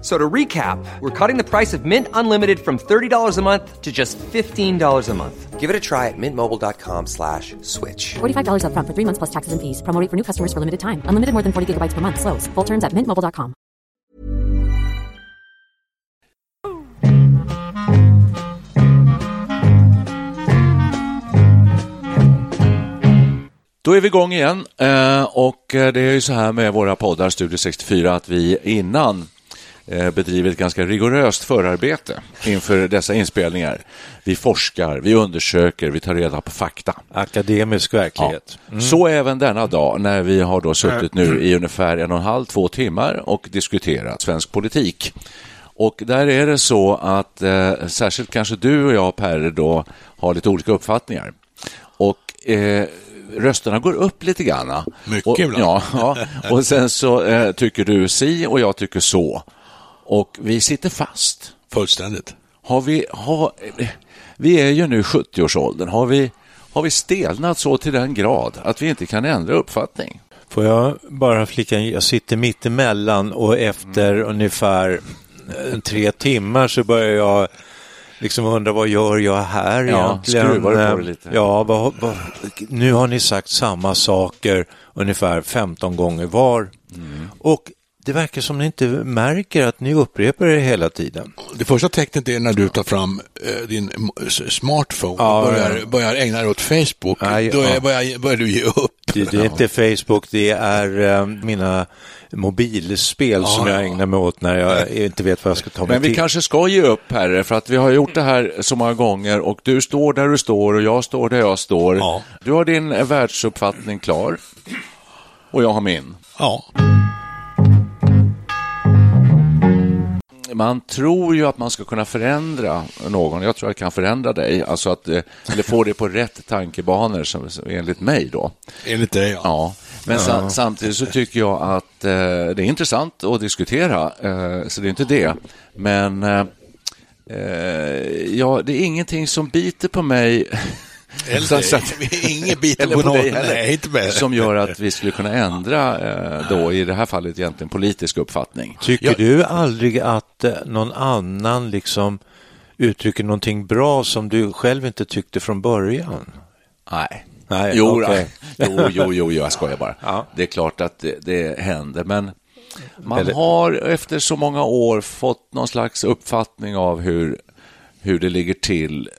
So to recap, we're cutting the price of Mint Unlimited from $30 a month to just $15 a month. Give it a try at mintmobile.com slash switch. $45 upfront for three months plus taxes and fees. Promo for new customers for limited time. Unlimited more than 40 gigabytes per month. Slows. Full terms at mintmobile.com. Då är vi igång igen eh, och eh, det är ju så här med våra poddar Studio 64 att vi innan eh, bedriver ett ganska rigoröst förarbete inför dessa inspelningar. Vi forskar, vi undersöker, vi tar reda på fakta. Akademisk verklighet. Ja. Mm. Så även denna dag när vi har då suttit nu i ungefär en och en halv, två timmar och diskuterat svensk politik. Och där är det så att eh, särskilt kanske du och jag Per då har lite olika uppfattningar. Och eh, rösterna går upp lite grann. Mycket och, ibland. Ja, ja, och sen så eh, tycker du si och jag tycker så. Och vi sitter fast. Fullständigt. Har vi, har, vi är ju nu 70-årsåldern. Har vi, har vi stelnat så till den grad att vi inte kan ändra uppfattning? Får jag bara flika in, jag sitter mitt emellan och efter mm. ungefär eh, tre timmar så börjar jag liksom undra vad gör jag här ja, egentligen? Skruvar på det lite. Ja, vad, vad, nu har ni sagt samma saker ungefär 15 gånger var. Mm. Och det verkar som ni inte märker att ni upprepar det hela tiden. Det första tecknet är när du tar fram eh, din smartphone ja, och börjar, ja. börjar ägna dig åt Facebook. Nej, Då är, börjar, börjar, du ge upp. Det, det är inte Facebook, det är äh, mina mobilspel ja, som jag ägnar mig åt när jag inte vet vad jag ska ta mig Men vi till. kanske ska ge upp, herre, för att vi har gjort det här så många gånger och du står där du står och jag står där jag står. Ja. Du har din världsuppfattning klar och jag har min. Ja. Man tror ju att man ska kunna förändra någon. Jag tror att jag kan förändra dig, alltså att, eh, eller få dig på rätt tankebanor, som, enligt mig då. Enligt dig, ja. ja. Men ja. Sa, samtidigt så tycker jag att eh, det är intressant att diskutera, eh, så det är inte det. Men eh, eh ja, det är ingenting som biter på mig eller, så, så, ingen biter på, på någon, nej, inte med. som gör att vi skulle kunna ändra eh, då i det här fallet egentligen politisk uppfattning. Tycker jag, du aldrig att eh, någon annan liksom uttrycker någonting bra som du själv inte tyckte från början? Nej. Nej, jo, okay. jo, jo, jo, jag skojar bara. Ja. Det är klart att det, det händer, men man Eller... har efter så många år fått någon slags uppfattning av hur, hur det ligger till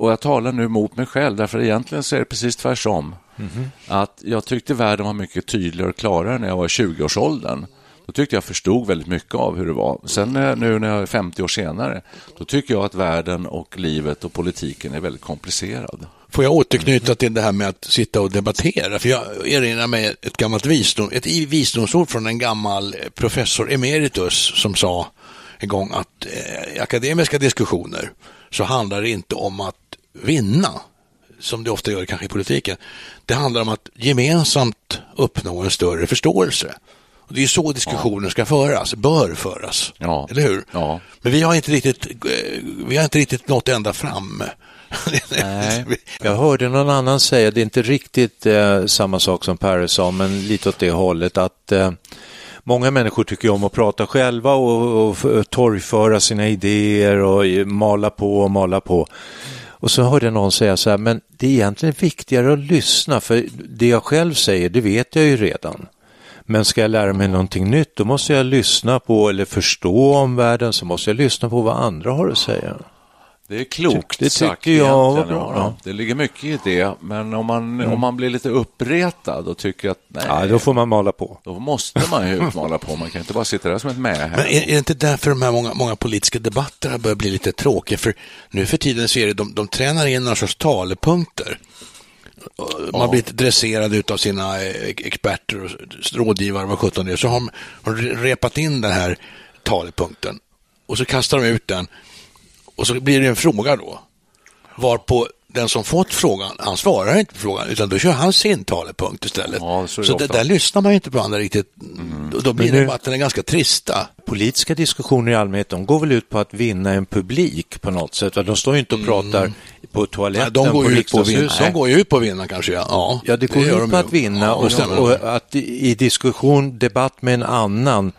och jag talar nu mot mig själv, därför egentligen så är det precis tvärtom. Mm -hmm. Att jag tyckte världen var mycket tydligare och klarare när jag var i 20-årsåldern. Då tyckte jag förstod väldigt mycket av hur det var. Sen nu när jag är 50 år senare, då tycker jag att världen och livet och politiken är väldigt komplicerad. Får jag återknyta till det här med att sitta och debattera? För jag erinrar mig ett gammalt visdom, ett visdomsord från en gammal professor emeritus som sa en gång att eh, i akademiska diskussioner så handlar det inte om att vinna, som det ofta gör kanske i politiken. Det handlar om att gemensamt uppnå en större förståelse. Och det är så diskussionen ja. ska föras, bör föras. Ja. Eller hur? Ja. Men vi har inte riktigt, vi har inte riktigt nått ända fram. Nej. Jag hörde någon annan säga, det är inte riktigt eh, samma sak som Per sa, men lite åt det hållet att eh, många människor tycker om att prata själva och, och torgföra sina idéer och mala på och mala på. Och så hörde jag någon säga så här, men det är egentligen viktigare att lyssna, för det jag själv säger, det vet jag ju redan. Men ska jag lära mig någonting nytt, då måste jag lyssna på eller förstå omvärlden, så måste jag lyssna på vad andra har att säga. Det är klokt det sagt tycker jag var bra. ja. Det ligger mycket i det, men om man, om man blir lite uppretad och tycker att nej, Ja, då får man mala på. då måste man ju utmala på. Man kan inte bara sitta där som ett mähä. Men är, är det inte därför de här många, många politiska debatterna börjar bli lite tråkiga? För nu för tiden så är det, de, de tränar in några sorts talepunkter. Man Ja. blir dresserad av sina eh, experter och rådgivare, vad sjutton det är. Så har de har de repat in den här talepunkten och så kastar de ut den och så blir det en fråga då. Varpå den som fått frågan, han svarar inte på frågan utan då kör han sin talepunkt istället. Ja, så det så det, där lyssnar man inte på andra riktigt. Och Då blir nu- debatterna ganska trista. Politiska diskussioner i allmänhet, de går väl ut på att vinna en publik på något sätt. De står ju inte och pratar på toaletten Nej, de går på riksdagshuset. de går ju ut på att vinna kanske, ja. Ja, Ja, det går gör ut de på ju. att vinna Ja, och, det och att i diskussion, debatt med en annan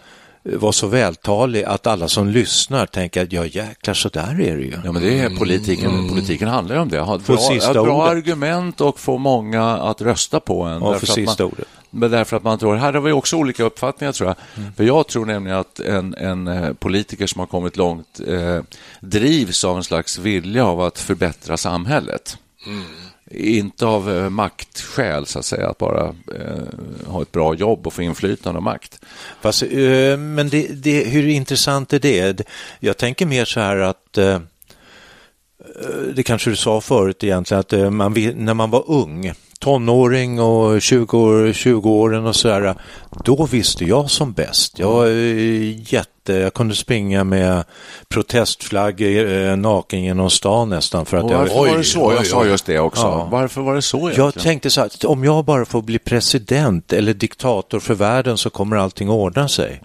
vara så vältalig att alla som lyssnar tänker att ja jäklar så där är det ju. Ja, men det är politiken. Politiken handlar om det. Ha ett Få bra, sista ett bra ordet. argument och få många att rösta på en. Ja, för sista man, ordet. Men därför att man tror, här har vi också olika uppfattningar tror jag. Mm. För jag tror nämligen att en, en eh, politiker som har kommit långt eh, drivs av en slags vilja av att förbättra samhället. Mm. Inte av eh, maktskäl, så att säga, att bara eh, ha ett bra jobb och få inflytande och makt. Fast, eh, men det, det, hur intressant är det? Jag tänker mer så här att eh, eh, det kanske du sa förut egentligen, att eh, man, när man var ung, tonåring och 20 år, 20-åren och sådär, då visste jag som bäst. Jag var eh, jätte, jag kunde springa med protestflaggor eh, naken genom stan nästan för att Och jag varför Oj, var det så? Jag sa just det också. Ja. Varför var det så egentligen? Jag tänkte så här, att om jag bara får bli president eller diktator för världen så kommer allting ordna sig.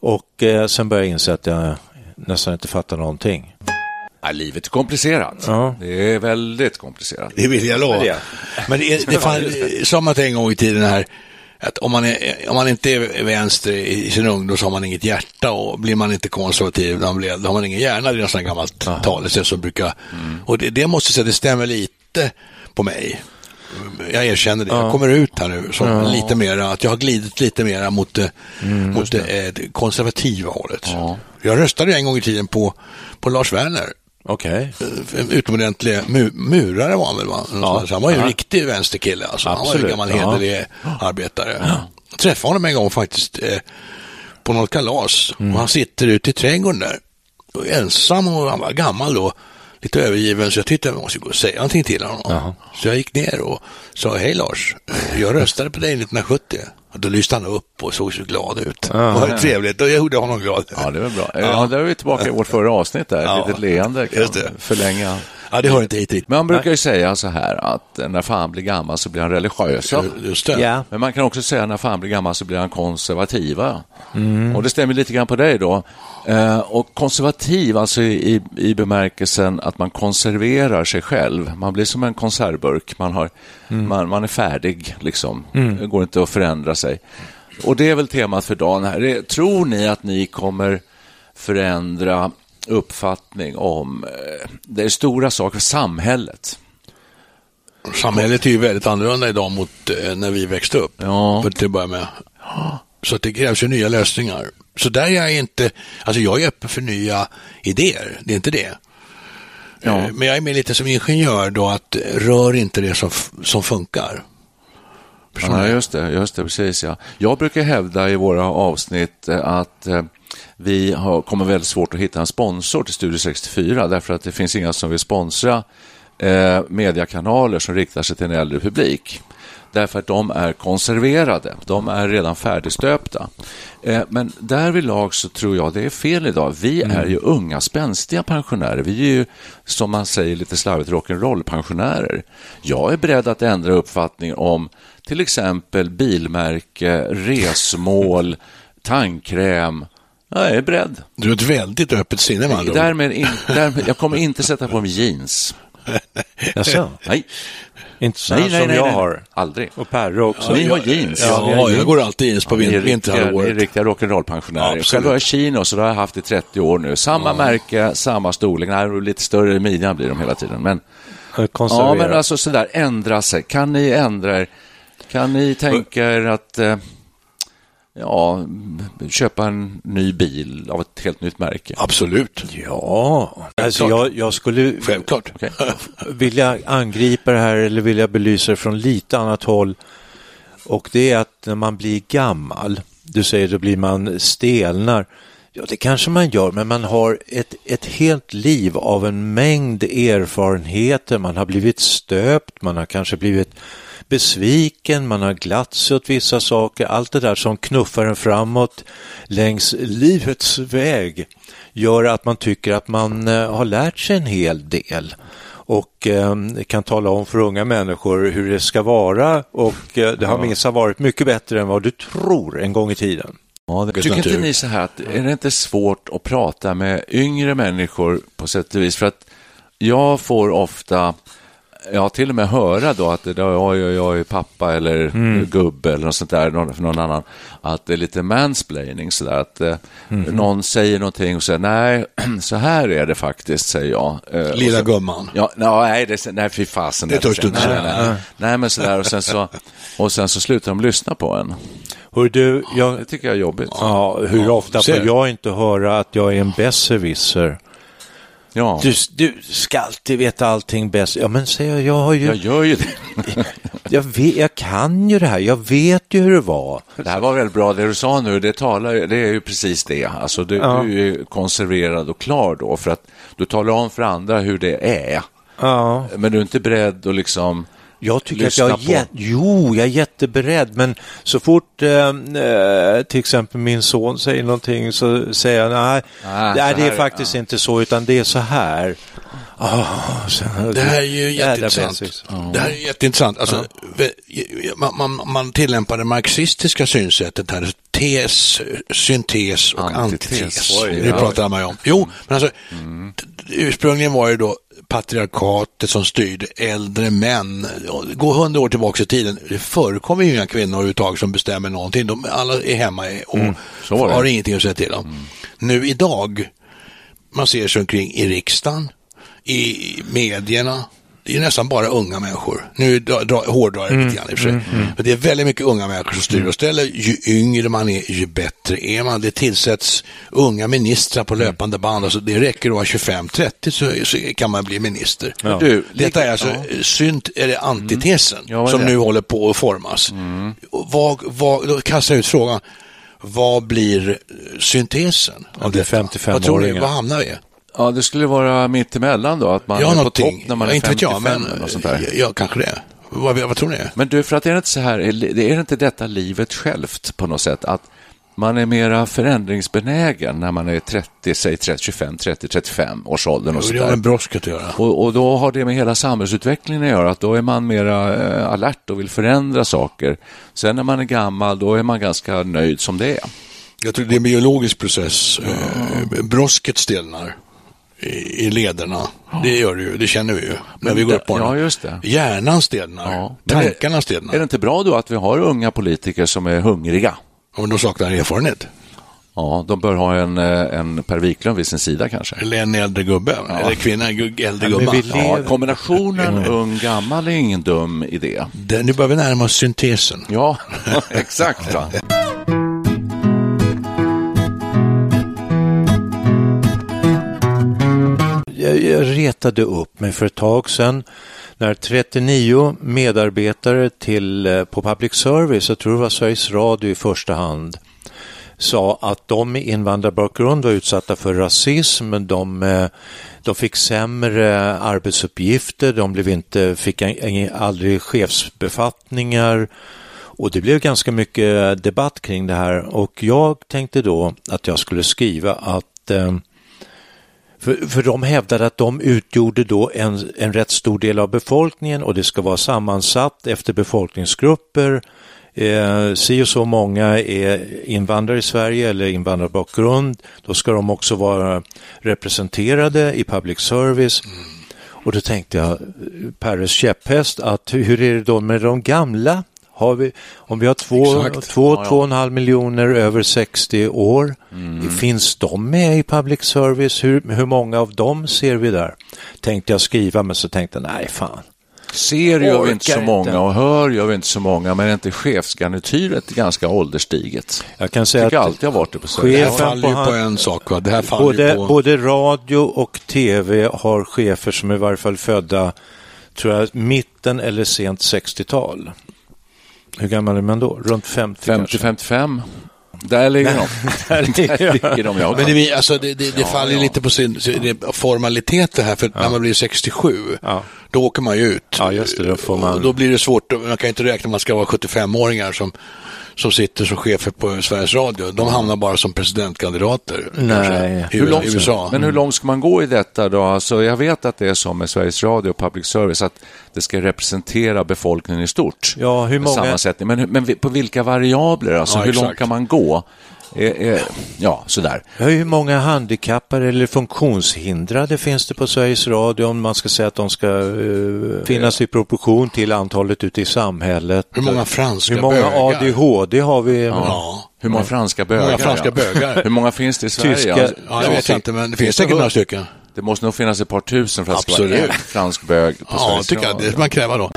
Och eh, sen började jag inse att jag nästan inte fattar någonting. Ja, livet är komplicerat. Ja. Det är väldigt komplicerat. Det vill jag lova. Men det, är- det fan, sa man en gång i tiden här, att om man, är, om man inte är vänster i sin ungdom så har man inget hjärta och blir man inte konservativ då har man ingen hjärna. Det är något sånt gammalt talesätt som brukar, och det, det måste jag säga, det stämmer lite på mig. Jag erkänner det. Jag kommer ut här nu som lite mera, att jag har glidit lite mera mot, det, mot det, eh, det konservativa hållet. Jag röstade en gång i tiden på, på Lars Werner. Okej. En utomordentlig mu murare var han väl? Va? Ja. Så han var ju en Ja. riktig vänsterkille. Alltså. Han var ju gammal Ja. hederlig arbetare. Jag träffade honom en gång faktiskt eh, på något kalas. Mm. Och han sitter ute i trädgården där. Och ensam och han var gammal då. Lite övergiven så jag tyckte jag måste gå och säga någonting till honom. Så jag gick ner och sa, hej Lars, jag röstade på dig 1970. Och då lyste han upp och såg så glad ut. Det var trevligt och jag gjorde honom glad. Ja, det var bra. Ja, där är vi tillbaka i vårt förra avsnitt där. Ett Ja. litet leende kan förlänga. Ja, det hör inte hit riktigt. Men man brukar ju säga så här att när fan blir gammal så blir han religiös. Ja. Just det. Ja. Men man kan också säga när fan blir gammal så blir han konservativa. Och det stämmer lite grann på dig då. Eh, och konservativ, alltså i, i bemärkelsen att man konserverar sig själv. Man blir som en konservburk. Man, har, man, man är färdig, liksom. Det går inte att förändra sig. Och det är väl temat för dagen här. Det- Tror ni att ni kommer förändra uppfattning om eh, det är stora saker, samhället? Samhället är ju väldigt annorlunda idag mot eh, när vi växte upp. Ja. För till att börja med. Så att det krävs ju nya lösningar. Så där är jag inte, alltså jag är öppen för nya idéer, det är inte det. Ja. Eh, Men jag är med lite som ingenjör då att rör inte det som, som funkar. Ja, just det, just det, precis ja. Jag brukar hävda i våra avsnitt eh, att eh, vi har, kommer väldigt svårt att hitta en sponsor till Studio 64 därför att det finns inga som vill sponsra eh, mediekanaler som riktar sig till en äldre publik. Därför att de är konserverade, de är redan färdigstöpta. Eh, men därvidlag så tror jag det är fel idag. Vi är ju unga spänstiga pensionärer. Vi är ju, som man säger lite slarvigt, rock'n'roll-pensionärer. Jag är beredd att ändra uppfattning om till exempel bilmärke, resmål, tandkräm. Jag är beredd. Du har ett väldigt öppet sinne ord. Därmed in, därmed, jag kommer inte sätta på mig jeans. Jaså? Nej, Inte så nej, nej, som nej, jag nej. har. Aldrig. Och Perre också. Ni har jeans. Ja, vi har jag går alltid jeans på Ni är vin- riktiga, ni är vinterhalvåret. riktiga rock'n'roll-pensionärer. Absolut. Själv har jag chinos och det har jag haft i 30 år nu. Samma märke, samma storlek. Nej, lite större i midjan blir de hela tiden. Men, ja, men alltså sådär, ändra sig. Kan ni ändra er? Kan ni tänka er att... Eh, ja, köpa en ny bil av ett helt nytt märke? Absolut. Ja, alltså jag, jag skulle Självklart. Okay. vilja angripa det här eller vilja belysa det från lite annat håll. Och det är att när man blir gammal, du säger då blir man stelnar. Ja, det kanske man gör, men man har ett, ett helt liv av en mängd erfarenheter. Man har blivit stöpt, man har kanske blivit besviken, man har glatt sig åt vissa saker. Allt det där som knuffar en framåt längs livets väg gör att man tycker att man eh, har lärt sig en hel del och eh, kan tala om för unga människor hur det ska vara och eh, det har ja. minst varit mycket bättre än vad du tror en gång i tiden. Ja, det Tycker inte ni så här att är det inte svårt att prata med yngre människor på sätt och vis? För att jag får ofta Ja, till och med höra då att det, jag, jag är pappa eller mm. gubbe eller något sånt där för någon annan. Att det är lite mansplaining sådär. Att eh, mm. någon säger någonting och säger nej, så här är det faktiskt, säger jag. Eh, Lilla så, gumman. Ja, nej, det, nej fy fasen. Det törs du inte säga. Nej, nej, nej, men sådär och sen så, och sen så slutar de lyssna på en. Hör du, jag, det tycker jag är jobbigt. Ja, hur ofta får jag inte höra att jag är en besserwisser? Ja. Du, du ska alltid veta allting bäst. Ja, men säger jag, jag har ju... Jag gör ju det. jag, vet, jag kan ju det här, jag vet ju hur det var. Det här var väldigt bra, det du sa nu, det, talar, det är ju precis det. Alltså, du, ja. du är konserverad och klar då, för att du talar om för andra hur det är. Ja. Men du är inte beredd att liksom jag tycker att jag är, jät- jo, jag är jätteberedd, men så fort eh, eh, till exempel min son säger någonting så säger jag nej, ah, nej det är faktiskt ja. inte så, utan det är så här. Oh, så, det här är ju jätteintressant. Oh. Det här är jätteintressant. Alltså, ja. man, man, man tillämpar det marxistiska synsättet här, tes, syntes och antites. antites. Oj, det pratar man ju om. Jo, men alltså, mm. ursprungligen var det då patriarkatet som styrde äldre män. Gå hundra år tillbaka i tiden, det förekommer ju inga kvinnor överhuvudtaget som bestämmer någonting. De, alla är hemma och mm, har ingenting att säga till om. Mm. Nu idag, man ser sig omkring i riksdagen, i medierna, det är nästan bara unga människor. Nu hårdrar jag mm, lite grann i och för sig. Mm, mm. Men det är väldigt mycket unga människor som styr och ställer. Ju yngre man är, ju bättre är man. Det tillsätts unga ministrar på löpande band. Alltså det räcker att vara 25-30 så, så, kan man bli minister. Ja. Du, Detta är alltså ja. synt, eller antitesen mm. ja, som nu håller på att formas. Mm. Vad, vad, då kastar jag ut frågan. Vad blir syntesen? Av det 55 Vad tror ni, vad hamnar vi? Ja, det skulle vara mitt emellan då, att man ja, är någonting. på topp när man är 55 jag, men, eller sånt där. Ja, kanske det. Vad, vad tror ni? Men du, för att är det inte så här, är det inte detta livet självt på något sätt? Att man är mera förändringsbenägen när man är 30, säg 30, 25, 30, 35 års åldern. Och det har med brosket att göra. Och, och, då har det med hela samhällsutvecklingen att göra, att då är man mera äh, alert och vill förändra saker. Sen när man är gammal, då är man ganska nöjd som det är. Jag tror det är en biologisk process. Mm. Brosket stelnar i, lederna. Det gör det ju, det känner vi ju när vi går upp på ja, just det. Hjärnan stelnar, ja. tankarna stelnar. Är det inte bra då att vi har unga politiker som är hungriga? Om de saknar erfarenhet. Ja, de bör ha en, eh, en Per Wiklund vid sin sida kanske. Eller en äldre gubbe, ja. eller kvinna, äldre gumma. Ja, kombinationen mm. ung-gammal är ingen dum idé. Det, nu börjar vi närma oss syntesen. Ja, exakt. jag, jag retade upp mig för ett tag sedan när 39 medarbetare till, eh, på public service, jag tror det var Sveriges Radio i första hand, sa att de med invandrarbakgrund var utsatta för rasism, de, eh, de fick sämre arbetsuppgifter, de blev inte, fick aldrig chefsbefattningar. Och det blev ganska mycket debatt kring det här. Och jag tänkte då att jag skulle skriva att eh, för, för de hävdade att de utgjorde då en, en rätt stor del av befolkningen och det ska vara sammansatt efter befolkningsgrupper. Eh, si och så många är invandrare i Sverige eller invandrarbakgrund. Då ska de också vara representerade i public service. Mm. Och då tänkte jag, Peres käpphäst, att hur är det då med de gamla har vi, om vi har två, två, ja, två och en halv miljoner över 60 år, mm. finns de med i public service? Hur, hur många av dem ser vi där? Tänkte jag skriva, men så tänkte jag, nej fan. ser gör vi inte så många och hör gör vi inte så många, men är inte chefsgarnityret ganska ålderstiget? Jag kan säga jag att alltid har varit det på Det här chefen faller ju på en sak. Va? Det här faller både, på... både radio och tv har chefer som är i varje fall födda, tror jag, mitten eller sent 60-tal. Hur gammal är man då? Runt 50 kanske? 50-55, där ligger de. Där ligger de, ja. Men det, alltså, det, det, det faller ju ja. lite på sin, sin formalitet det här, för när man blir 67, Ja. då åker man ju ut. Ja, just det, då får man- Och då blir det svårt, man kan ju inte räkna, man ska vara 75-åringar som, som sitter som chefer på Sveriges Radio. De hamnar bara som presidentkandidater. Nej. kanske, i Hur långt, USA. Men hur långt ska man gå i detta då? Alltså, jag vet att det är som med Sveriges Radio och public service, att det ska representera befolkningen i stort. Ja, hur många- Sammansättning. Men, men på vilka variabler? Alltså, Ja, hur exakt. långt kan man gå? Eh, eh, ja, sådär. Ja, hur många handikappade eller funktionshindrade finns det på Sveriges Radio om man ska säga att de ska eh, finnas i proportion till antalet ute i samhället? Hur många franska Hur många bögar? ADHD har vi? Ja. Hur många franska bögar? många franska ja. bögar? Hur många finns det i Sverige? Tyska- Alltså, Ja, det vet jag inte, men det finns säkert några stycken. Det måste nog finnas ett par tusen för att det ska vara Absolut. en fransk bög på Ja, Sveriges tycker jag. Radio. Det man kräva då.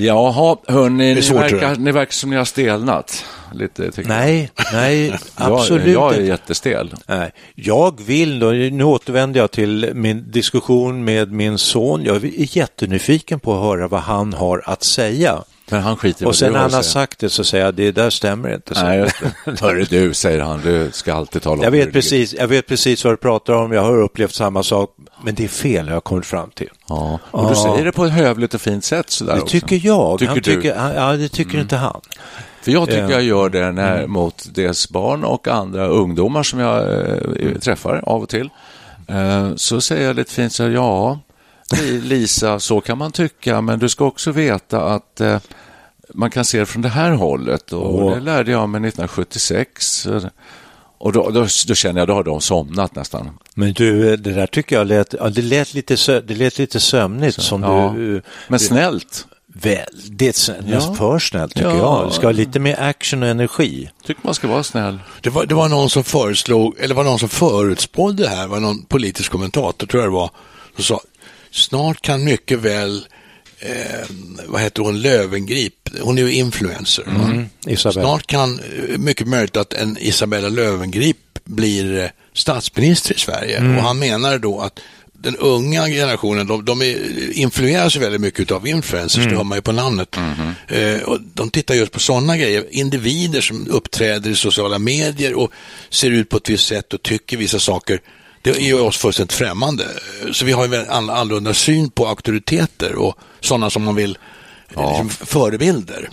Jaha, hörni, ni svårt, verkar, ni verkar som ni har stelnat. Lite, tycker Nej, nej, jag. absolut jag, jag är jättestel. Nej, jag vill då, nu återvänder jag till min diskussion med min son. Jag är jättenyfiken på att höra vad han har att säga. Men han skiter i Och sen när han har sagt det så säger jag, det där stämmer inte. Så. Nej. Hörru du, säger han, du ska alltid tala om Jag vet, precis, jag vet precis vad du pratar om, jag har upplevt samma sak, men det är fel har jag kommit fram till. Ja, och du säger det på ett hövligt och fint sätt sådär Det också. tycker jag. Tycker han du? tycker, han- ja, det tycker inte han. För jag tycker Ja. jag gör det när, mot dels barn och andra ungdomar som jag eh, träffar av och till. Eh, så säger jag lite fint så här, ja, Lisa, så kan man tycka, men du ska också veta att eh, man kan se det från det här hållet och Åh. det lärde jag mig 1976. Och då, då, då känner jag, då har de somnat nästan. Men du, det där tycker jag lät, ja, det lät lite, sö, det lät lite sömnigt som Ja. du... Men snällt, Väldigt snällt, Ja. för snällt tycker Ja. jag. Det ska ha lite mer action och energi. tycker man ska vara snäll. Det var, det var någon som föreslog, eller var någon som förutspådde det här, var någon politisk kommentator tror jag det var, som sa snart kan mycket väl, eh, vad heter hon, Lövengrip, hon är ju influencer. Mm. Snart kan, eh, mycket möjligt att en Isabella Lövengrip blir eh, statsminister i Sverige. Mm. Och han menar då att den unga generationen, de, de är, influeras väldigt mycket av influencers, Mm. det hör man ju på namnet. Eh, och de tittar just på sådana grejer, individer som uppträder i sociala medier och ser ut på ett visst sätt och tycker vissa saker. Det är ju oss fullständigt främmande. Så vi har ju en annorlunda syn på auktoriteter och sådana som man vill, eh, liksom förebilder.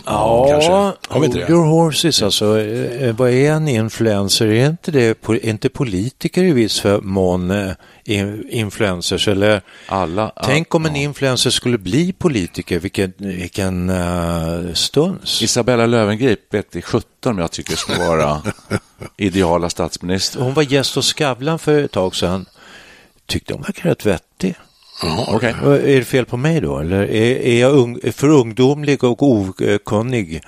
kanske. Har vi inte hold det? your horses alltså. Eh, Vad är en influencer? Är inte, det, är inte politiker i viss för mån eh, in- influencers? Eller, Alla, tänk om en influencer skulle bli politiker, vilken, vilken uh, stuns. Isabella Löwengrip vet i 17 om jag tycker ska vara ideala statsminister. Hon var gäst hos Skavlan för ett tag sedan. Tyckte hon verkade rätt vettig. Jaha. Okej. Och Är det fel på mig då? Eller är, är jag ung, för ungdomlig och okunnig?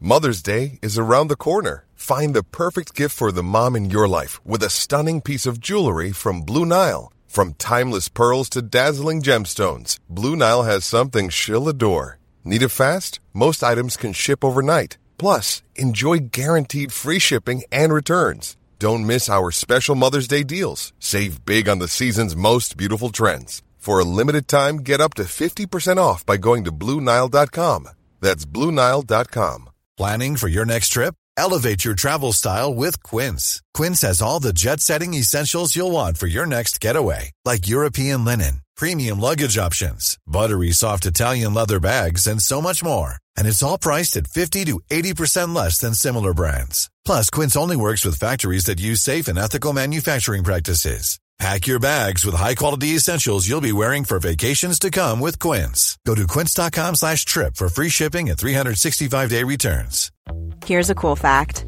Mother's Day is around the corner. Find the perfect gift for the mom in your life with a stunning piece of jewelry from Blue Nile. From timeless pearls to dazzling gemstones, Blue Nile has something she'll adore. Need it fast? Most items can ship overnight. Plus, enjoy guaranteed free shipping and returns. Don't miss our special Mother's Day deals. Save big on the season's most beautiful trends. For a limited time, get up to 50% off by going to BlueNile.com. That's BlueNile.com. Planning for your next trip? Elevate your travel style with Quince. Quince has all the jet setting essentials you'll want for your next getaway, like European linen, premium luggage options, buttery soft Italian leather bags, and so much more. And it's all priced at 50 to 80% less than similar brands. Plus, Quince only works with factories that use safe and ethical manufacturing practices. Pack your bags with high-quality essentials you'll be wearing for vacations to come with Quince. Go to quince.com slash trip for free shipping and 365-day returns. Here's a cool fact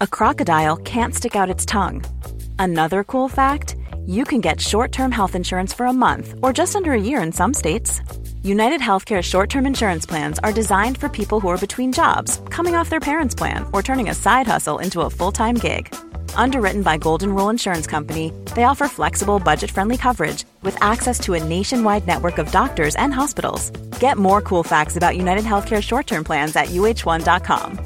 a crocodile can't stick out its tongue. Another cool fact you can get short term health insurance for a month or just under a year in some states. United Healthcare short term insurance plans are designed for people who are between jobs, coming off their parents' plan, or turning a side hustle into a full time gig. Underwritten by Golden Rule Insurance Company, they offer flexible, budget friendly coverage with access to a nationwide network of doctors and hospitals. Get more cool facts about United Healthcare short term plans at uh1.com.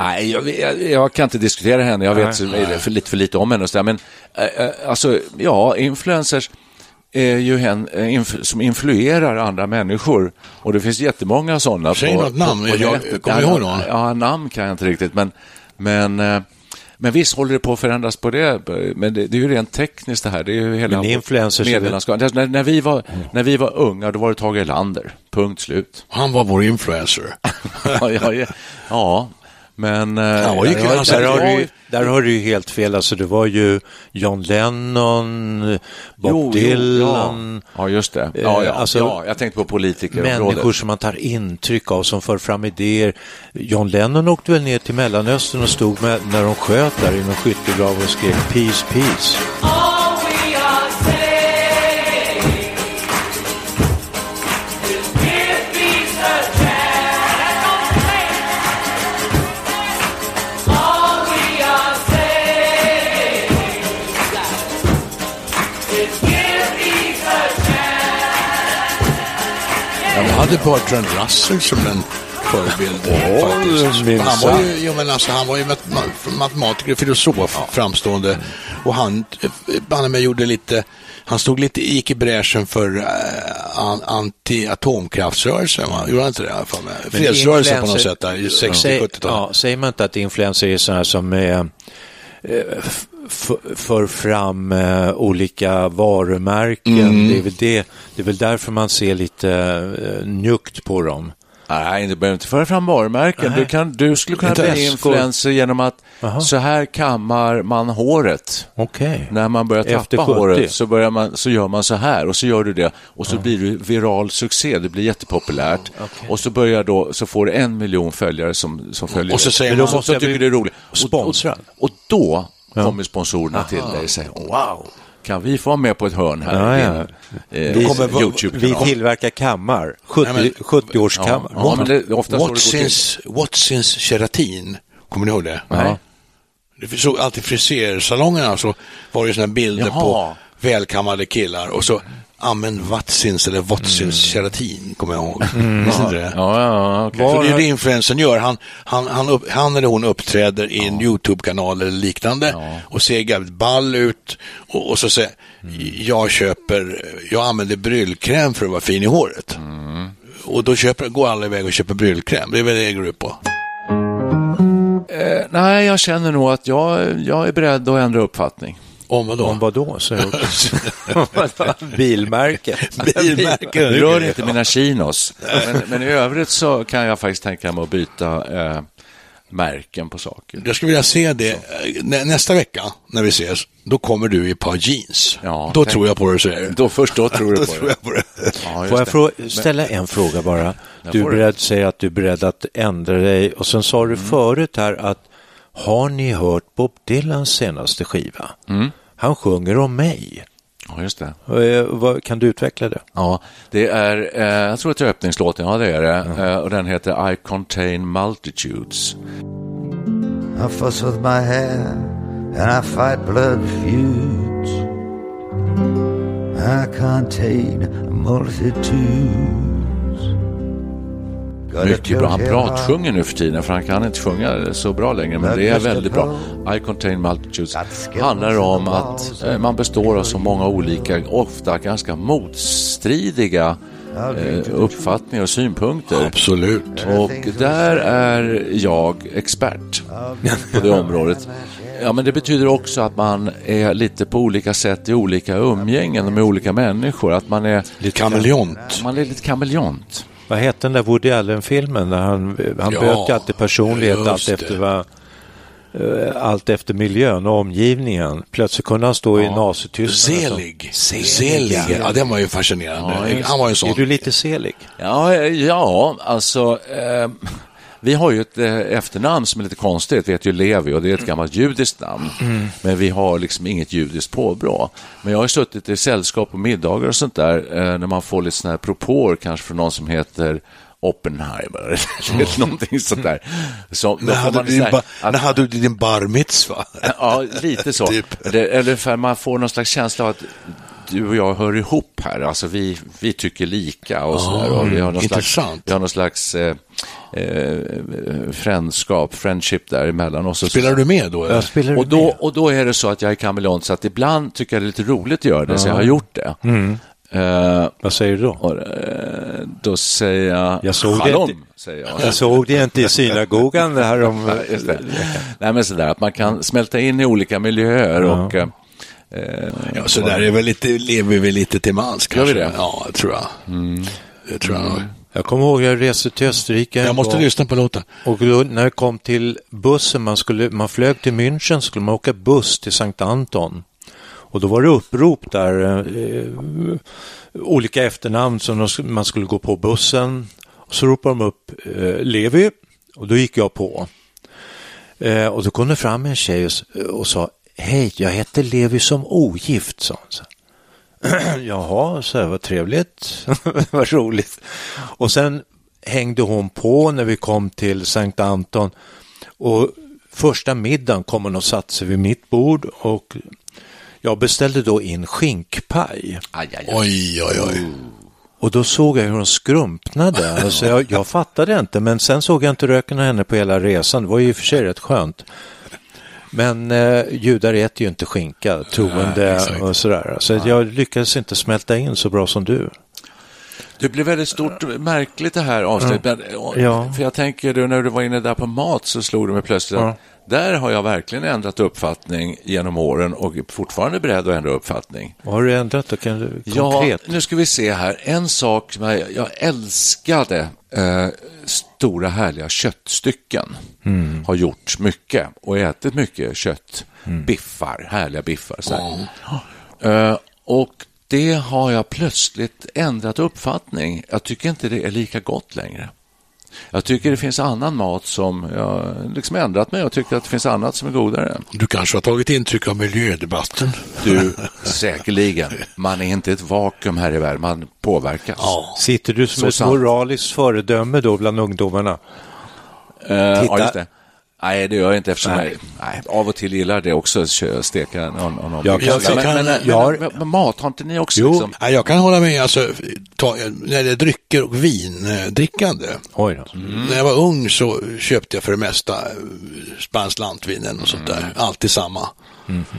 Nej, jag, jag, jag, kan inte diskutera henne. Jag vet nej, nej. För, lite för lite om henne. Och så där. Men äh, alltså, ja, influencers är ju en inf som influerar andra människor. Och det finns jättemånga sådana. Säg något namn, på, på jag kommer ihåg någon. Ja, namn kan jag inte riktigt, men, men eh, men visst håller det på att förändras på det, men det, det är ju rent tekniskt det här. Det är ju hela medielandskapet. När, när, vi var, när vi var unga, då var det Tage Erlander. Punkt slut. Han var vår influencer. ja, ja, ja, men... Ja, och där, alltså, där, har du, där har du ju helt fel. Alltså, det var ju John Lennon, Bob jo, Dylan. Ja. ja. just det. Ja, ja, alltså, ja, jag tänkte på politiker. Människor som man tar intryck av, som för fram idéer. John Lennon åkte väl ner till Mellanöstern och stod med, när de sköt där i någon skyttegrav och skrek Peace, peace. Hade Bertrand Russell som en förebild. Oh, han, var ju, jo, men alltså, han var ju matematiker och filosof, ja. framstående. Och han, han med gjorde lite, han stod lite, gick i bräschen för uh, anti-atomkraftsrörelsen, gjorde han inte det? Fredsrörelsen på något sätt, där, i 60-70-talet. Ja, säger man inte att influenser är sådana som är eh, för fram eh, olika varumärken. Mm. Det, är väl det, det är väl därför man ser lite eh, njukt på dem. Nej, du behöver inte föra fram varumärken. Du, kan, du skulle kunna bli influencer genom att Aha. så här kammar man håret. Okay. När man börjar tappa håret så, börjar man, så gör man så här och så gör du det och så Aha. blir du viral succé. Det blir jättepopulärt okay. och så börjar då, så får du en miljon följare som, som följer Och så säger man, som tycker det är roligt. Sponsrad. Och, och, och då ja. kommer sponsorerna Aha. till dig och säger wow, kan vi få vara med på ett hörn här? Ja, ja. Eh, vi, YouTube vi tillverkar kammar, 70, 70 årskammar. Ja, ja, det, what since keratin, kommer ni ihåg det? Nej. Det såg alltid frisersalongerna så var det sådana bilder Jaha. på välkammade killar och så använd Watsins eller Watsins mm. keratin, kommer jag ihåg. Mm. Visste inte det? Ja, ja, okay. Var... det är det influensen gör. Han, han, han, upp, han eller hon uppträder i en YouTube-kanal eller liknande ja. och ser jävligt ball ut och, och så säger mm. jag köper, jag använder bryllkräm för att vara fin i håret. Mm. Och då köper, går alla iväg och köper bryllkräm. Det är väl det det går ut på. Eh, nej, jag känner nog att jag, jag är beredd att ändra uppfattning. Om vad då? Om vad då? Bilmärke. Bilmärke. Rör inte mina chinos. Men, men, i övrigt så kan jag faktiskt tänka mig att byta eh, märken på saker. Jag skulle vilja se det så. nästa vecka när vi ses. Då kommer du i ett par jeans. Ja, då tänk... tror jag på det du säger. Då, först då tror du på det. Jag på det. Ja, Får jag frå ställa en fråga bara? Du är beredd, säger att du är beredd att ändra dig och sen sa du mm. förut här att har ni hört Bob Dylans senaste skiva? Mm. Han sjunger om mig. Ja, just det. Eh, kan du utveckla det? Ja, det är, eh, jag tror att det är öppningslåten, ja det är det. Mm. och den heter I contain multitudes. I fuss with my hair and I fight blood feuds. I contain multitudes. Mycket bra. Han pratsjunger nu för tiden, för han kan inte sjunga så bra längre, men det är väldigt bra. I contain multitudes handlar om att eh, man består av så många olika, ofta ganska motstridiga eh, uppfattningar och synpunkter. Absolut. Och där är jag expert på det området. Ja, men det betyder också att man är lite på olika sätt i olika umgängen med olika människor. Att man är lite kameleont. Man är lite kameleont. Vad hette den där Woody Allen-filmen? Han, han ja, alltid personlighet allt efter vad eh, allt efter miljön och omgivningen. Plötsligt kunde han stå ja. i Nazityskland. Selig. Selig. Ja, den var ju fascinerande. Ja, han var en sån. Är du lite selig? Ja, ja alltså. Eh, vi har ju ett eh, efternamn som är lite konstigt, det heter ju Levi och det är ett gammalt judiskt namn. Mm. Men vi har liksom inget judiskt påbrå. Men jag har suttit i sällskap och middagar och sånt där eh, när man får lite sådana här propåer kanske från någon som heter Oppenheimer eller någonting sånt där. Så, När hade, du din, ba, när hade du din bar mitzva? Ja, lite så. Typ. Det, eller för man får någon slags känsla av att du och jag hör ihop här. Alltså vi, vi tycker lika och så där. Och vi har någon slags, vi har någon slags eh, eh, frändskap, friendship däremellan. Och så, Spelar du med då? eller? Spelar och, då, och då är det så att jag är kameleont, så att ibland tycker jag det är lite roligt att göra det, så jag har gjort det. Eh, Vad säger du då? och, eh, då säger jag, Jag såg det shalom, inte. säger jag. Jag såg det inte i synagogan det här om... Ja, just det. Nej, men sådär, att man kan smälta in i olika miljöer och eh, eh, Ja, så där är väl lite, lever vi lite till mans Gör vi kanske. det? Ja, tror jag. Det tror jag nog. Jag kommer ihåg jag reste till Österrike Jag måste gång. lyssna på låten. Och då, när det kom till bussen, man, skulle, man flög till München, skulle man åka buss till Sankt Anton. Och då var det upprop där, eh, olika efternamn som de, man skulle gå på bussen. Och så ropade de upp eh, Levi och då gick jag på. Eh, och då kom det fram en tjej och, och sa, hej, jag heter Levi som ogift, sa hon. Så. Jaha, så här, vad trevligt, vad roligt. Och sen hängde hon på när vi kom till Sankt Anton och första middagen kom hon och satte sig vid mitt bord och jag beställde då in skinkpaj. aj, aj, aj. Oj, oj, oj. Och då såg jag hur hon skrumpnade. Alltså jag, jag fattade inte, men sen såg jag inte röken av henne på hela resan. Det var ju i och för sig rätt skönt. Men eh, judar äter ju inte skinka, troende exakt. och sådär. Så jag lyckades inte smälta in så bra som du. Det blir väldigt stort, märkligt det här avsnittet. Ja. För jag tänker, när du var inne där på mat så slog det mig plötsligt Ja. att där har jag verkligen ändrat uppfattning genom åren och är fortfarande beredd att ändra uppfattning. Vad har du ändrat då? Kan du, Ja, konkret? nu ska vi se här. En sak som jag, jag älskade, eh, stora härliga köttstycken. Mm. Har gjort mycket och ätit mycket kött. Biffar, härliga biffar. Så här. Eh, och det har jag plötsligt ändrat uppfattning. Jag tycker inte det är lika gott längre. Jag tycker det finns annan mat som jag liksom ändrat mig och tycker att det finns annat som är godare. Du kanske har tagit intryck av miljödebatten? Du, säkerligen. Man är inte ett vakuum här i världen, man påverkas. Ja. Sitter du som Så ett sant. moraliskt föredöme då bland ungdomarna? Eh, ja, Titta. just det. Nej, det gör jag inte eftersom jag nej, av och till gillar det också, att steka någon, någon Jag kan- jag kan- men, men, jag har- men, men mat, har inte ni också Jo. liksom? Ja, jag kan hålla med, alltså, ta, när det är drycker och vindrickande. Oj då. När jag var ung så köpte jag för det mesta eh, spanskt lantvin och sånt där. Alltid samma.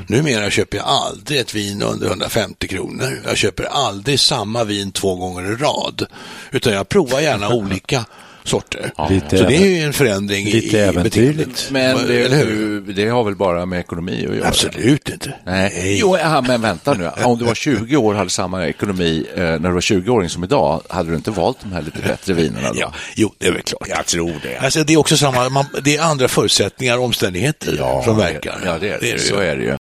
Numera köper jag aldrig ett vin under 150 kronor. Jag köper aldrig samma vin två gånger i rad. Utan jag provar gärna olika sorter. Lite så det är ju en förändring i, lite i äventyrligt. beteendet. Men det, det har väl bara med ekonomi att göra? Absolut inte. Nej. Jo, ja, men vänta nu. Om du var 20 år och hade samma ekonomi eh, när du var 20-åring som idag, hade du inte valt de här lite bättre vinerna då? Ja, jo, det är väl klart. Jag tror det. Alltså, det är också samma, man, det är andra förutsättningar och omständigheter som verkar. Ja, det är det. ju. så är det ju.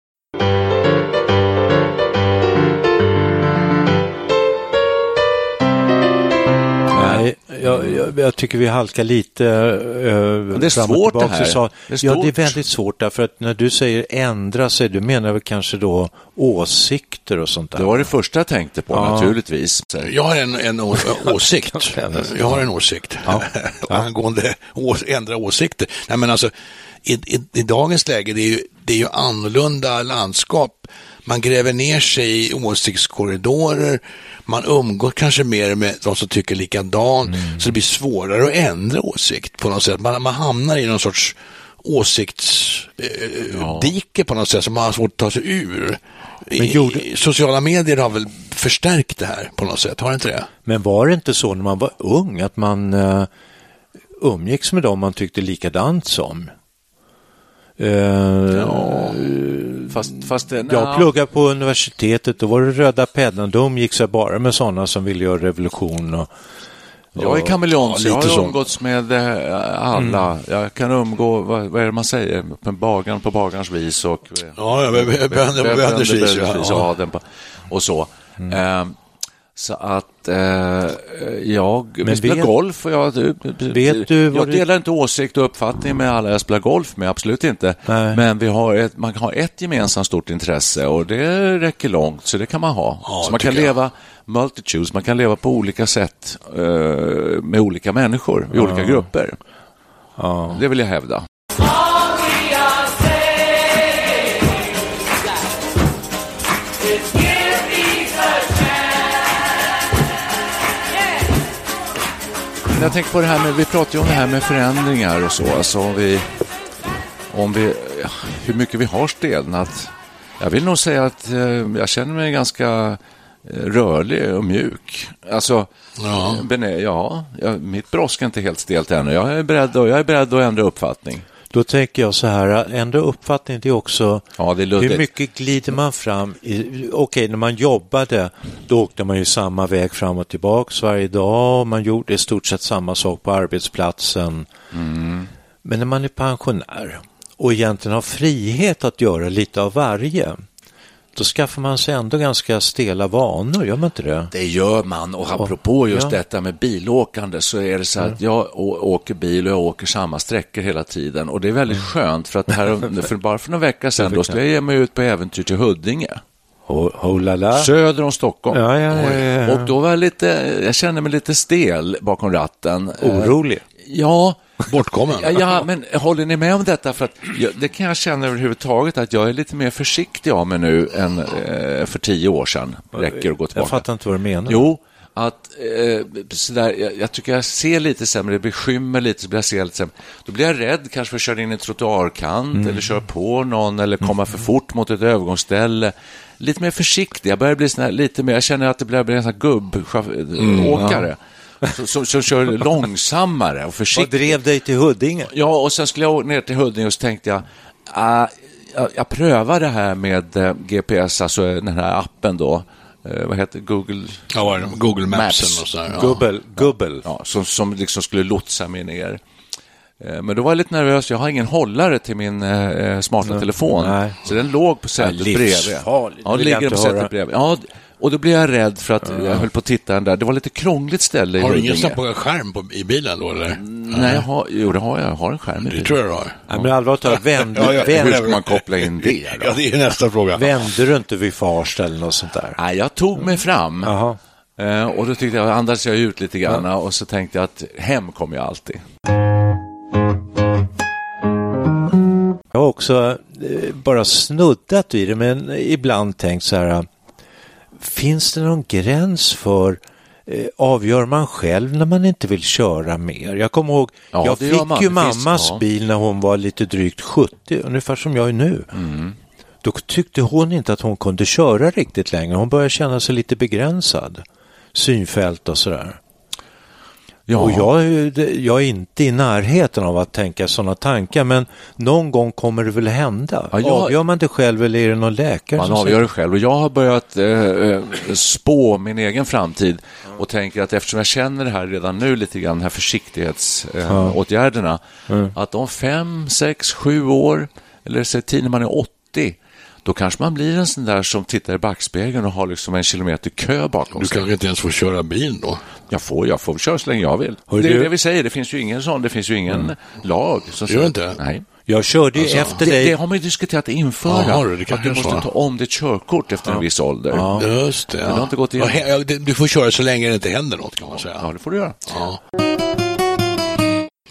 Nej, jag, jag, jag tycker vi halkar lite uh, det är svårt det här. Sa, Det är ja, det är väldigt svårt därför att när du säger ändra sig, du menar väl kanske då åsikter och sånt där? Det var det första jag tänkte på Ja. naturligtvis. Jag har en, en å, åsikt. Jag har en åsikt angående å, ändra åsikter. Nej, men alltså, i, i, I dagens läge det är ju, det är ju annorlunda landskap. Man gräver ner sig i åsiktskorridorer. Man umgår kanske mer med de som tycker likadant. Så det blir svårare att ändra åsikt på något sätt. Man, man hamnar i någon sorts åsiktsdike på något sätt som man har svårt att ta sig ur. Gjorde- sociala medier har väl förstärkt det här på något sätt, har det inte det? Men var det inte så när man var ung att man uh, umgicks med dem man tyckte likadant som? Uh, Fast, fast det, Jag pluggade på universitetet, då var det röda pennan, då umgicks jag bara med sådana som ville göra revolution. Och, Jag är kameleont, Ja, så jag har så. umgåtts med eh, alla. Jag kan umgå, vad, vad är det man säger, med bagaren på bagarens vis och Ja, ja, bö- bö- bönder på bönders vis, ja. och adeln på- och så. Eh, att eh, jag Men spelar vet- golf och jag, Vet du vad jag du- delar inte åsikt och uppfattning med alla jag spelar golf med, absolut inte. Nej. Men vi har ett, man har ett gemensamt stort intresse och det räcker långt, så det kan man ha. Ja, så man kan jag. leva multitudes, man kan leva på olika sätt eh, med olika människor i olika grupper. Ja. Det vill jag hävda. Jag tänker på det här med, vi pratar ju om det här med förändringar och så, alltså om vi, om vi, hur mycket vi har stelnat. Jag vill nog säga att eh, jag känner mig ganska eh, rörlig och mjuk. Alltså, Ja. benä- ja, mitt brosk är inte helt stelt ännu. Jag är beredd, och jag är beredd att ändra uppfattning. Då tänker jag så här, ändra uppfattning det är också Ja, det är luddigt. hur mycket glider man fram okej när man jobbade då åkte man ju samma väg fram och tillbaks varje dag man gjorde i stort sett samma sak på arbetsplatsen. Mm. Men när man är pensionär och egentligen har frihet att göra lite av varje då skaffar man sig ändå ganska stela vanor, gör man inte det? Det gör man och apropå just Ja. Mm. detta med bilåkande så är det så att jag å- åker bil och jag åker samma sträckor hela tiden och det är väldigt Mm. skönt för att här, för bara för några veckor sedan då skulle jag ge mig ut på äventyr till Huddinge, la. söder om Stockholm. Ja, ja, ja, ja. Och då var jag lite, jag kände mig lite stel bakom ratten. Orolig. Ja, Bortkommen. Ja, ja, men håller ni med om detta? För att jag, det kan jag känna överhuvudtaget att jag är lite mer försiktig av mig nu än eh, för tio år sedan. Räcker att gå tillbaka. Jag fattar inte vad du menar. Jo, att eh, sådär, jag, jag tycker jag ser lite sämre, det blir skymmer lite, så blir jag ser lite sämre. Då blir jag rädd kanske för att köra in i en trottoarkant Mm. eller köra på någon eller komma för fort mot ett övergångsställe. Lite mer försiktig, jag börjar bli sån här, lite mer, jag känner att det börjar bli en sån här gubbåkare. Som, som, som kör långsammare och Vad försiktigt. drev dig till Huddinge? Ja, och sen skulle jag ner till Huddinge och så tänkte jag, ah, jag, jag prövar det här med eh, GPS, alltså den här appen då. Eh, vad heter? Google? Ja, vad? Google Maps, Maps. något sånt där, ja. Gubbel, gubbel. Ja, som, som liksom skulle lotsa mig ner. Eh, Men då var jag lite nervös, jag har ingen hållare till min eh, smarta telefon. nej. Så den låg på sätet bredvid. Ja, ligger på sätet bredvid. Ja, och då blev jag rädd för att jag höll på att titta den där. Det var lite krångligt ställe i Har du ingen sån på skärm på, i bilen då, eller? Nej, jag har, jo, det har jag. Jag har en skärm i Det bilen. tror jag du har. Nej, men allvarligt talat, vände, Ja, ja, Hur vände, ska man koppla in det då? Ja, det är nästa fråga. vände du inte vid Farsta eller något sånt där? Nej, jag tog mig fram. Jaha. Eh, och då tyckte jag, andades jag ut lite grann och så tänkte jag att hem kommer jag alltid. Jag har också eh, bara snuddat vid det, men ibland tänkt så här, finns det någon gräns för eh, Avgör man själv när man inte vill köra mer? Jag kommer ihåg, Ja, jag fick man. ju mammas ja. bil när hon var lite drygt 70, ungefär som jag är nu. Mm. Då tyckte hon inte att hon kunde köra riktigt längre. Hon började känna sig lite begränsad. Synfält och sådär. Ja, Och jag, jag är inte i närheten av att tänka sådana tankar, men någon gång kommer det väl hända. Ja, jag- Avgör man det själv eller är det någon läkare man avgör det själv. Och jag har börjat eh, eh, spå min egen framtid och tänker att eftersom jag känner det här redan nu lite grann, de här försiktighetsåtgärderna, eh, åtgärderna, att om fem, sex, sju år, eller säg tid när man är 80, då kanske man blir en sån där som tittar i backspegeln och har liksom en kilometer kö bakom Du sig. kanske inte ens får köra bil då? Jag får, jag får köra så länge jag vill. Hör det är du- det vi säger, det finns ju ingen sån, det finns ju ingen lag. Som Gör inte? Nej. Jag körde ju Alltså, efter Det, dig. det har man ju diskuterat att införa. Ja, har du? Det att kanske du måste ta om ditt körkort efter en viss ålder. Just det. det har inte gått igenom. Ja, ja, Du får köra så länge det inte händer något kan man säga. Ja, det får du göra. Ja.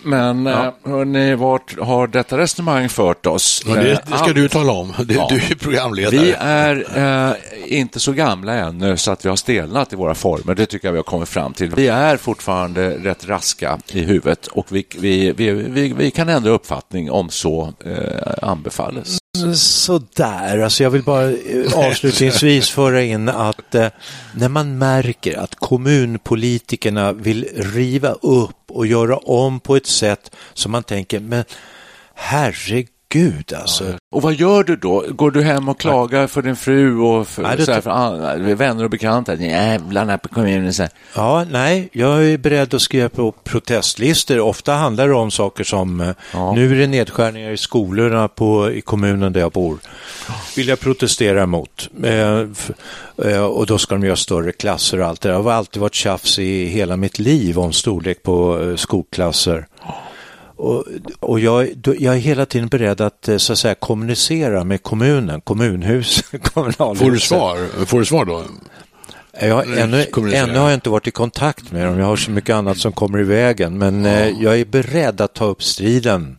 Men ja. hörni, vart har detta resonemang fört oss? Ja, det, det Eh, ska du tala om. Du, Ja. du är programledare. Vi är eh, inte så gamla ännu så att vi har stelnat i våra former. Det tycker jag vi har kommit fram till. Vi är fortfarande rätt raska i huvudet och vi, vi, vi, vi, vi kan ändra uppfattning om så eh, anbefalles. Sådär, alltså jag vill bara eh, avslutningsvis föra in att eh, när man märker att kommunpolitikerna vill riva upp och göra om på ett sätt som man tänker, men herregud, gud alltså. Och vad gör du då? Går du hem och klagar för din fru och för, Nej, här, för an- vänner och bekanta? Jävlarna på kommunen. Så här. Ja, nej, jag är beredd att skriva på protestlistor. Ofta handlar det om saker som, eh, nu är det nedskärningar i skolorna på, i kommunen där jag bor. Vill jag protestera emot. Eh, eh, och då ska de göra större klasser och allt det där. Det har alltid varit tjafs i hela mitt liv om storlek på eh, skolklasser. Och, och jag, jag är hela tiden beredd att, eh, så att säga, kommunicera med kommunen, kommunhus, kommunalhuset. Får du svar? Får du svar då? Jag ännu, ännu har jag inte varit i kontakt med dem. Jag har så mycket annat som kommer i vägen. Men eh, jag är beredd att ta upp striden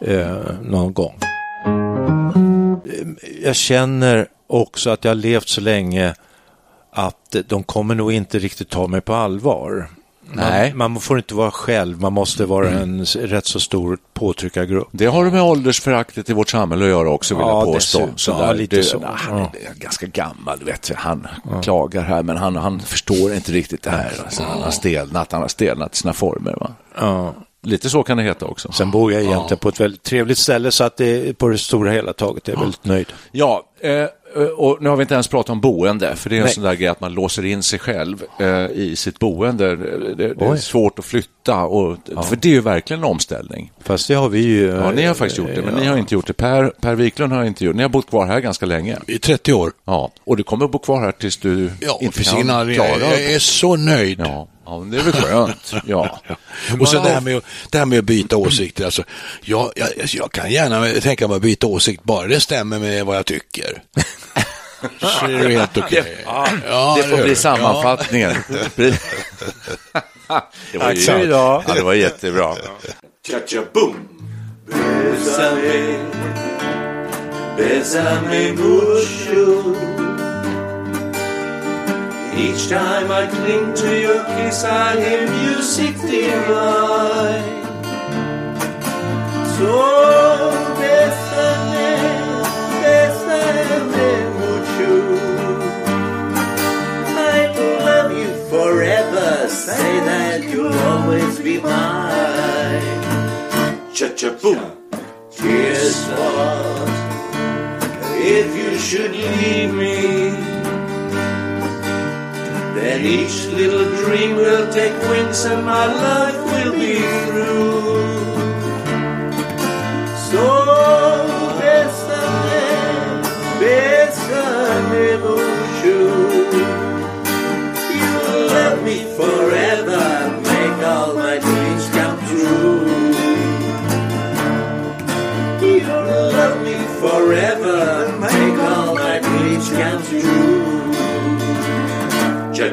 eh, någon gång. Eh, Jag känner också att jag har levt så länge att eh, de kommer nog inte riktigt ta mig på allvar. Nej. Man, man får inte vara själv, man måste vara en s- rätt så stor påtryckargrupp. Det har du med åldersföraktet i vårt samhälle att göra också, vill Ja, jag påstå. dessutom. Så Ja, där, lite det, så. nej, han Ja. är ganska gammal, vet. Han klagar här, men han, han förstår inte riktigt det här. Alltså, han har stelnat, han har stelnat sina former. Va? Ja. Lite så kan det heta också. Sen bor jag egentligen på ett väldigt trevligt ställe så att det, på det stora hela taget är väldigt nöjd. Ja, eh, och nu har vi inte ens pratat om boende, för det är en Nej. sån där grej att man låser in sig själv eh, i sitt boende. Det, det är svårt att flytta, och, för det är ju verkligen en omställning. Fast det har vi ju... Ja, ni har faktiskt gjort det, men ni har inte gjort det. Per, per Wiklund har inte gjort det. Ni har bott kvar här ganska länge. I 30 år. Ja, och du kommer att bo kvar här tills du Ja, inte kan klara Jag, jag är så nöjd. Ja, ja men det är väl skönt. Ja. Och sen det här, med, att- det här med att byta åsikter. Alltså, jag, jag, jag kan gärna tänka mig att byta åsikt bara det stämmer med vad jag tycker. Så är det helt okej. Ja, det eller får hur? bli sammanfattningen. det var ju, Tack. ja, det var jättebra. Bésame, bésame mucho. Each time I cling to your kiss, I hear music divine. So bésame, bésame mucho. I love you forever. Say that you'll always be mine. Cha-cha-boom. Tears fall if you should leave me. Then each little dream will take wings and my life will be through. So bésame, bésame mucho. You love me forever, make all my dreams come true. You love me forever, make all my dreams come true.